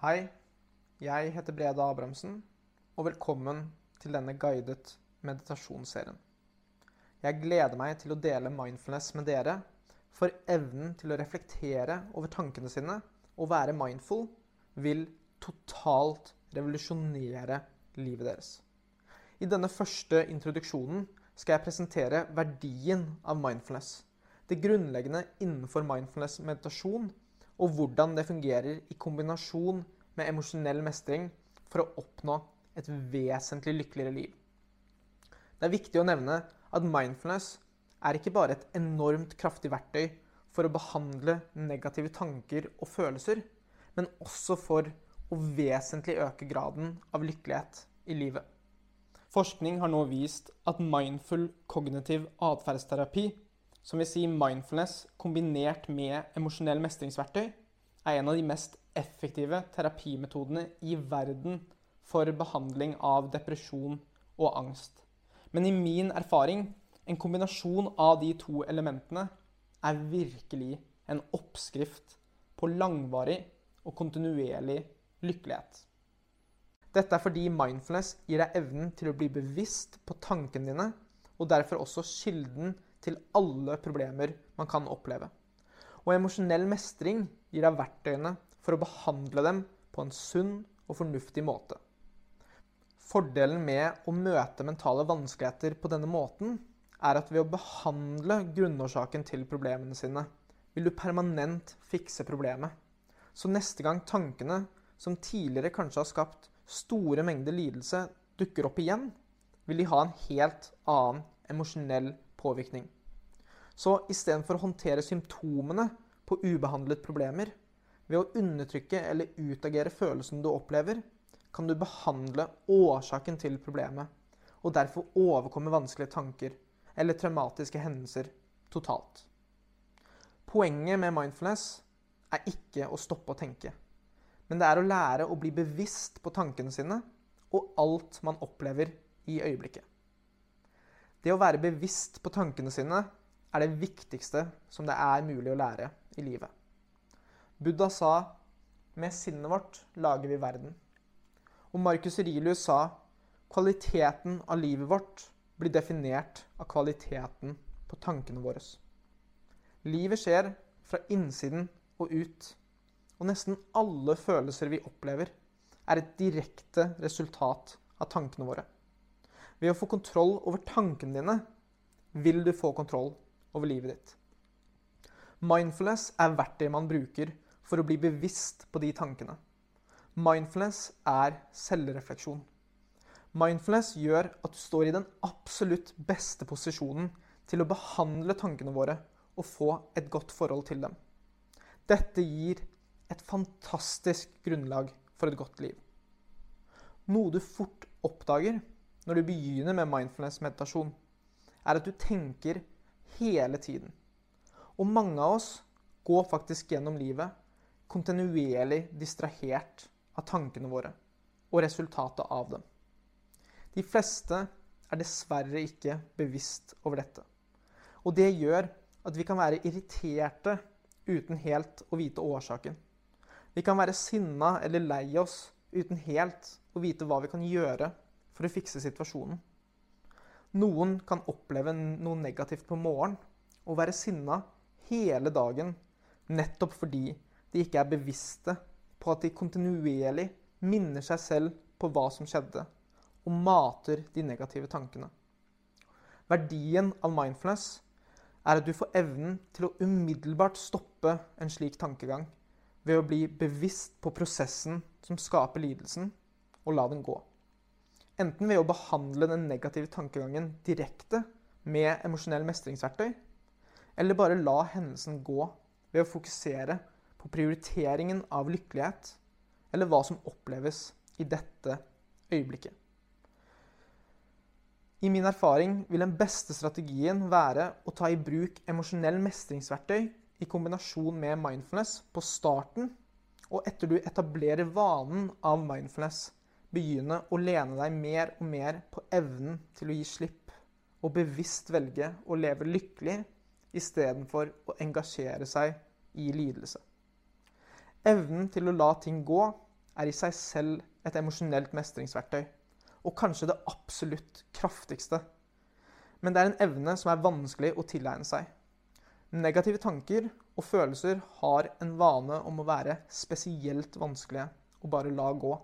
Hei, jeg heter Brede Abrahamsen, og velkommen til denne guidet meditasjonsserien. Jeg gleder meg til å dele mindfulness med dere, for evnen til å reflektere over tankene sine og være mindful vil totalt revolusjonere livet deres. I denne første introduksjonen skal jeg presentere verdien av mindfulness, det grunnleggende innenfor mindfulness meditasjon, og hvordan det fungerer i kombinasjon med emosjonell mestring for å oppnå et vesentlig lykkeligere liv. Det er viktig å nevne at mindfulness er ikke bare et enormt kraftig verktøy for å behandle negative tanker og følelser, men også for å vesentlig øke graden av lykkelighet i livet. Forskning har nå vist at mindful kognitiv atferdsterapi som vil si mindfulness kombinert med emosjonell mestringsverktøy, er en av de mest effektive terapimetodene i verden for behandling av depresjon og angst. Men i min erfaring, en kombinasjon av de to elementene er virkelig en oppskrift på langvarig og kontinuerlig lykkelighet. Dette er fordi mindfulness gir deg evnen til å bli bevisst på tankene dine, og derfor også kilden til alle problemer man kan oppleve. Og emosjonell mestring gir deg verktøyene for å behandle dem på en sunn og fornuftig måte. Fordelen med å møte mentale vanskeligheter på denne måten er at ved å behandle grunnårsaken til problemene sine, vil du permanent fikse problemet. Så neste gang tankene, som tidligere kanskje har skapt store mengder lidelse, dukker opp igjen, vil de ha en helt annen emosjonell påvirkning. Så istedenfor å håndtere symptomene på ubehandlet problemer, ved å undertrykke eller utagere følelsen du opplever, kan du behandle årsaken til problemet, og derfor overkomme vanskelige tanker eller traumatiske hendelser totalt. Poenget med mindfulness er ikke å stoppe å tenke, men det er å lære å bli bevisst på tankene sine og alt man opplever i øyeblikket. Det å være bevisst på tankene sine er det viktigste som det er mulig å lære i livet. Buddha sa med sinnet vårt lager vi verden. Og Marcus Rilius sa kvaliteten av livet vårt blir definert av kvaliteten på tankene våre. Livet skjer fra innsiden og ut. Og nesten alle følelser vi opplever, er et direkte resultat av tankene våre. Ved å få kontroll over tankene dine vil du få kontroll over livet ditt. Mindfulness er verktøy man bruker for å bli bevisst på de tankene. Mindfulness er selvrefleksjon. Mindfulness gjør at du står i den absolutt beste posisjonen til å behandle tankene våre og få et godt forhold til dem. Dette gir et fantastisk grunnlag for et godt liv. Noe du fort oppdager når du begynner med mindfulness-meditasjon, er at du tenker hele tiden. Og mange av oss går faktisk gjennom livet kontinuerlig distrahert av tankene våre og resultatet av dem. De fleste er dessverre ikke bevisst over dette. Og det gjør at vi kan være irriterte uten helt å vite årsaken. Vi kan være sinna eller lei oss uten helt å vite hva vi kan gjøre for å fikse situasjonen. Noen kan oppleve noe negativt på morgenen og være sinna hele dagen nettopp fordi de ikke er bevisste på at de kontinuerlig minner seg selv på hva som skjedde, og mater de negative tankene. Verdien av mindfulness er at du får evnen til å umiddelbart stoppe en slik tankegang ved å bli bevisst på prosessen som skaper lidelsen, og la den gå. Enten ved å behandle den negative tankegangen direkte med emosjonell mestringsverktøy, eller bare la hendelsen gå ved å fokusere på prioriteringen av lykkelighet, eller hva som oppleves i dette øyeblikket. I min erfaring vil den beste strategien være å ta i bruk emosjonell mestringsverktøy i kombinasjon med mindfulness på starten, og etter du etablerer vanen av mindfulness begynne å lene deg mer og mer på evnen til å gi slipp, og bevisst velge å leve lykkelig istedenfor å engasjere seg i lidelse. Evnen til å la ting gå er i seg selv et emosjonelt mestringsverktøy, og kanskje det absolutt kraftigste. Men det er en evne som er vanskelig å tilegne seg. Negative tanker og følelser har en vane om å være spesielt vanskelige å bare la gå.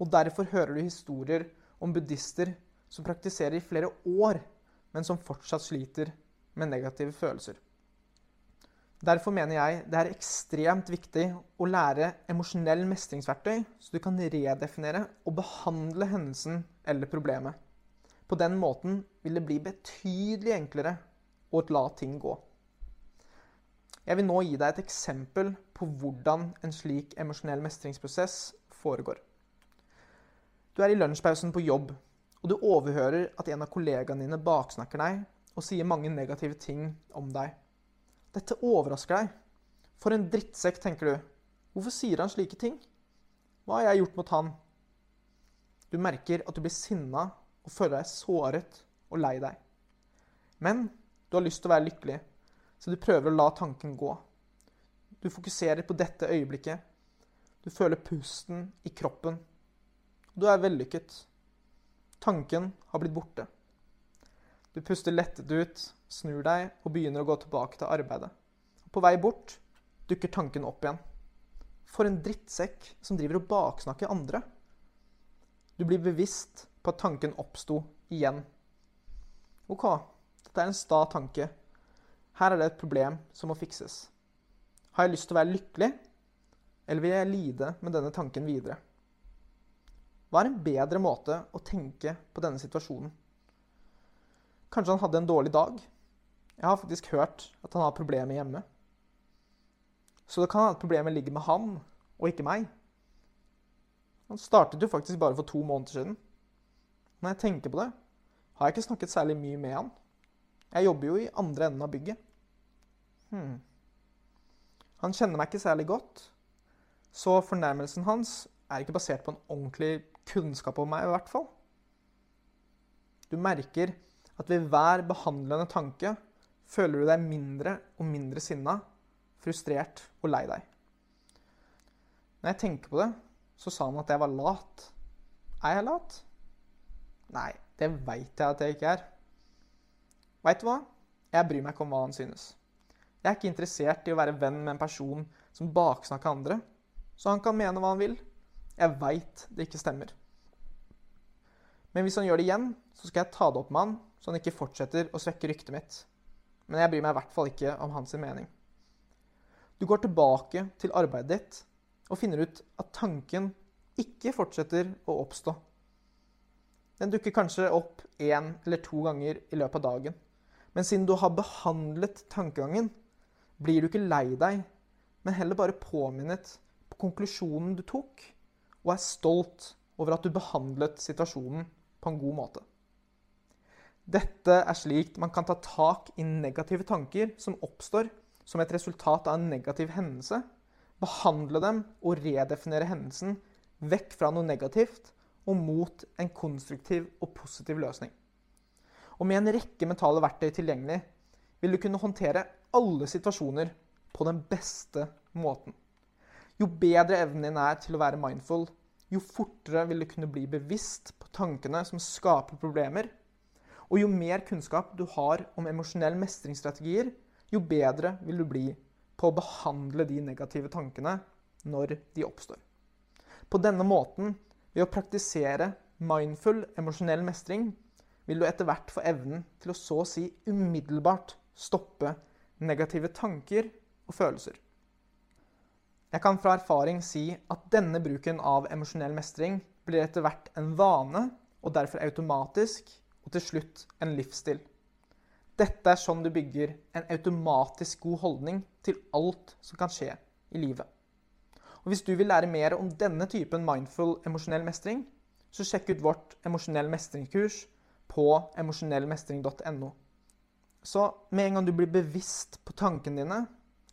Og derfor hører du historier om buddhister som praktiserer i flere år, men som fortsatt sliter med negative følelser. Derfor mener jeg det er ekstremt viktig å lære emosjonell mestringsverktøy, så du kan redefinere og behandle hendelsen eller problemet. På den måten vil det bli betydelig enklere å la ting gå. Jeg vil nå gi deg et eksempel på hvordan en slik emosjonell mestringsprosess foregår. Du er i lunsjpausen på jobb, og du overhører at en av kollegaene dine baksnakker deg og sier mange negative ting om deg. Dette overrasker deg. For en drittsekk, tenker du. Hvorfor sier han slike ting? Hva har jeg gjort mot han? Du merker at du blir sinna og føler deg såret og lei deg. Men du har lyst til å være lykkelig, så du prøver å la tanken gå. Du fokuserer på dette øyeblikket. Du føler pusten i kroppen. Du er vellykket. Tanken har blitt borte. Du puster lettet ut, snur deg og begynner å gå tilbake til arbeidet. På vei bort dukker tanken opp igjen. For en drittsekk som driver og baksnakker andre. Du blir bevisst på at tanken oppsto igjen. OK, dette er en sta tanke. Her er det et problem som må fikses. Har jeg lyst til å være lykkelig, eller vil jeg lide med denne tanken videre? Hva er en bedre måte å tenke på denne situasjonen? Kanskje han hadde en dårlig dag? Jeg har faktisk hørt at han har problemer hjemme. Så det kan hende at problemet ligger med han, og ikke meg. Han startet jo faktisk bare for to måneder siden. Når jeg tenker på det, har jeg ikke snakket særlig mye med han. Jeg jobber jo i andre enden av bygget. Hmm. Han kjenner meg ikke særlig godt, så fornærmelsen hans er ikke basert på en ordentlig kunnskap om meg, i hvert fall. Du merker at ved hver behandlende tanke føler du deg mindre og mindre sinna, frustrert og lei deg. Når jeg tenker på det, så sa han at jeg var lat. Er jeg lat? Nei, det veit jeg at jeg ikke er. Veit du hva? Jeg bryr meg ikke om hva han synes. Jeg er ikke interessert i å være venn med en person som baksnakker andre, så han kan mene hva han vil. Jeg veit det ikke stemmer. Men hvis han gjør det igjen, så skal jeg ta det opp med han, så han ikke fortsetter å svekke ryktet mitt. Men jeg bryr meg i hvert fall ikke om hans mening. Du går tilbake til arbeidet ditt og finner ut at tanken ikke fortsetter å oppstå. Den dukker kanskje opp én eller to ganger i løpet av dagen. Men siden du har behandlet tankegangen, blir du ikke lei deg, men heller bare påminnet på konklusjonen du tok, og er stolt over at du behandlet situasjonen på en god måte. Dette er slik man kan ta tak i negative tanker som oppstår som et resultat av en negativ hendelse, behandle dem og redefinere hendelsen vekk fra noe negativt og mot en konstruktiv og positiv løsning. Og med en rekke mentale verktøy tilgjengelig vil du kunne håndtere alle situasjoner på den beste måten. Jo bedre evnen din er til å være mindful, jo fortere vil du kunne bli bevisst på tankene som skaper problemer. Og jo mer kunnskap du har om emosjonelle mestringsstrategier, jo bedre vil du bli på å behandle de negative tankene når de oppstår. På denne måten, ved å praktisere mindful emosjonell mestring, vil du etter hvert få evnen til å så å si umiddelbart stoppe negative tanker og følelser. Jeg kan fra erfaring si at denne bruken av emosjonell mestring blir etter hvert en vane, og derfor automatisk, og til slutt en livsstil. Dette er sånn du bygger en automatisk god holdning til alt som kan skje i livet. Og Hvis du vil lære mer om denne typen mindful emosjonell mestring, så sjekk ut vårt emosjonell mestringskurs på emosjonellmestring.no. Så med en gang du blir bevisst på tankene dine,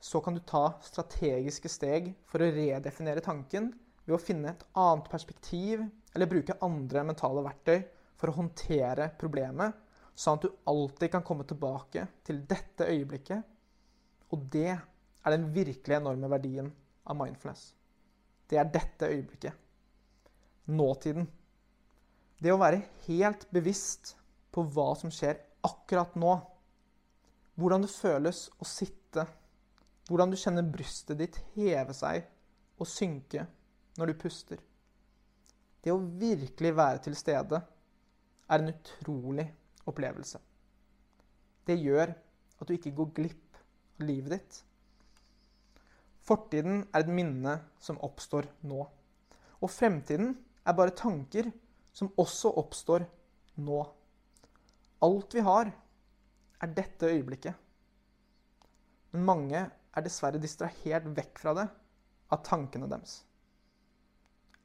så kan du ta strategiske steg for å redefinere tanken ved å finne et annet perspektiv eller bruke andre mentale verktøy for å håndtere problemet, sånn at du alltid kan komme tilbake til dette øyeblikket. Og det er den virkelig enorme verdien av mindfulness. det er dette øyeblikket. Nåtiden. Det å være helt bevisst på hva som skjer akkurat nå. Hvordan det føles å sitte. Hvordan du kjenner brystet ditt heve seg og synke når du puster. Det å virkelig være til stede er en utrolig opplevelse. Det gjør at du ikke går glipp av livet ditt. Fortiden er et minne som oppstår nå. Og fremtiden er bare tanker som også oppstår nå. Alt vi har, er dette øyeblikket. Men mange er dessverre distrahert vekk fra det av tankene deres.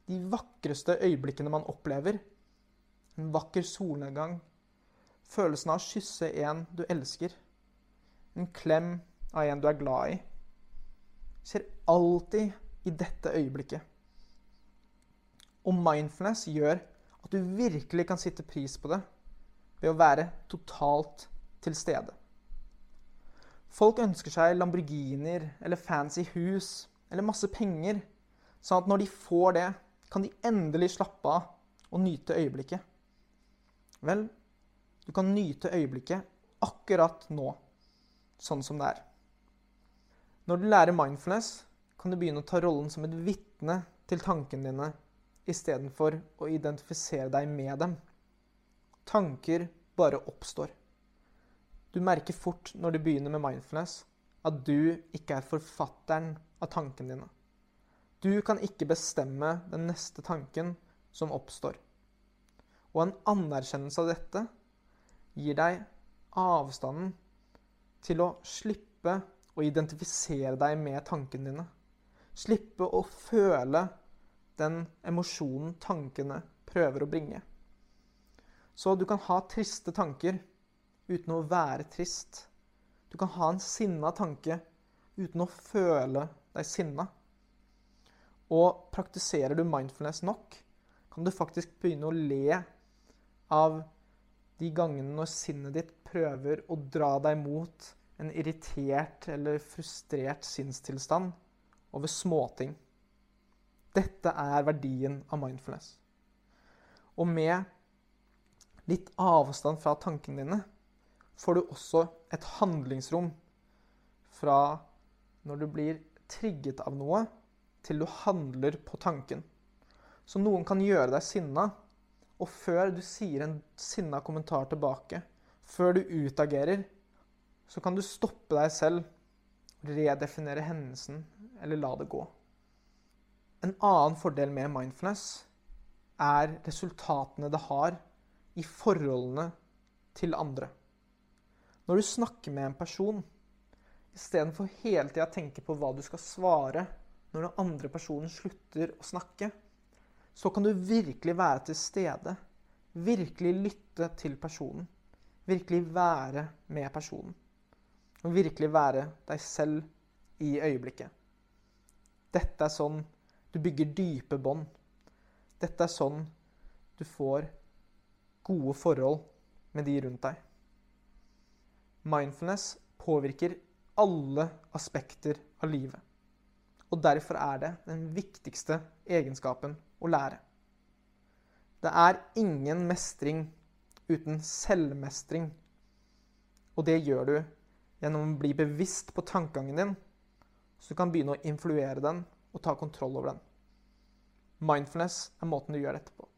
De vakreste øyeblikkene man opplever, en vakker solnedgang, følelsen av å kysse en du elsker, en klem av en du er glad i, skjer alltid i dette øyeblikket. Og mindfulness gjør at du virkelig kan sitte pris på det ved å være totalt til stede. Folk ønsker seg Lamborghinier eller fancy hus eller masse penger, sånn at når de får det, kan de endelig slappe av og nyte øyeblikket. Vel, du kan nyte øyeblikket akkurat nå, sånn som det er. Når du lærer mindfulness, kan du begynne å ta rollen som et vitne til tankene dine istedenfor å identifisere deg med dem. Tanker bare oppstår. Du merker fort når du begynner med mindfulness, at du ikke er forfatteren av tankene dine. Du kan ikke bestemme den neste tanken som oppstår. Og en anerkjennelse av dette gir deg avstanden til å slippe å identifisere deg med tankene dine. Slippe å føle den emosjonen tankene prøver å bringe. Så du kan ha triste tanker uten å være trist. Du kan ha en sinna tanke uten å føle deg sinna. Og praktiserer du mindfulness nok, kan du faktisk begynne å le av de gangene når sinnet ditt prøver å dra deg mot en irritert eller frustrert sinnstilstand over småting. Dette er verdien av mindfulness. Og med litt avstand fra tankene dine får du også et handlingsrom fra når du blir trigget av noe, til du handler på tanken. Så noen kan gjøre deg sinna, og før du sier en sinna kommentar tilbake, før du utagerer, så kan du stoppe deg selv, redefinere hendelsen eller la det gå. En annen fordel med mindfulness er resultatene det har i forholdene til andre. Når du snakker med en person, istedenfor hele tida å tenke på hva du skal svare når den andre personen slutter å snakke, så kan du virkelig være til stede. Virkelig lytte til personen. Virkelig være med personen. Og virkelig være deg selv i øyeblikket. Dette er sånn du bygger dype bånd. Dette er sånn du får gode forhold med de rundt deg. Mindfulness påvirker alle aspekter av livet. Og derfor er det den viktigste egenskapen å lære. Det er ingen mestring uten selvmestring. Og det gjør du gjennom å bli bevisst på tankegangen din, så du kan begynne å influere den og ta kontroll over den. Mindfulness er måten du gjør dette på.